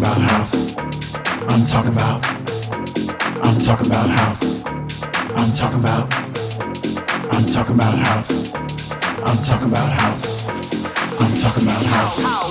about house. I'm talking about. I'm talking about house. I'm talking about. I'm talking about house. I'm talking about house. I'm talking about house.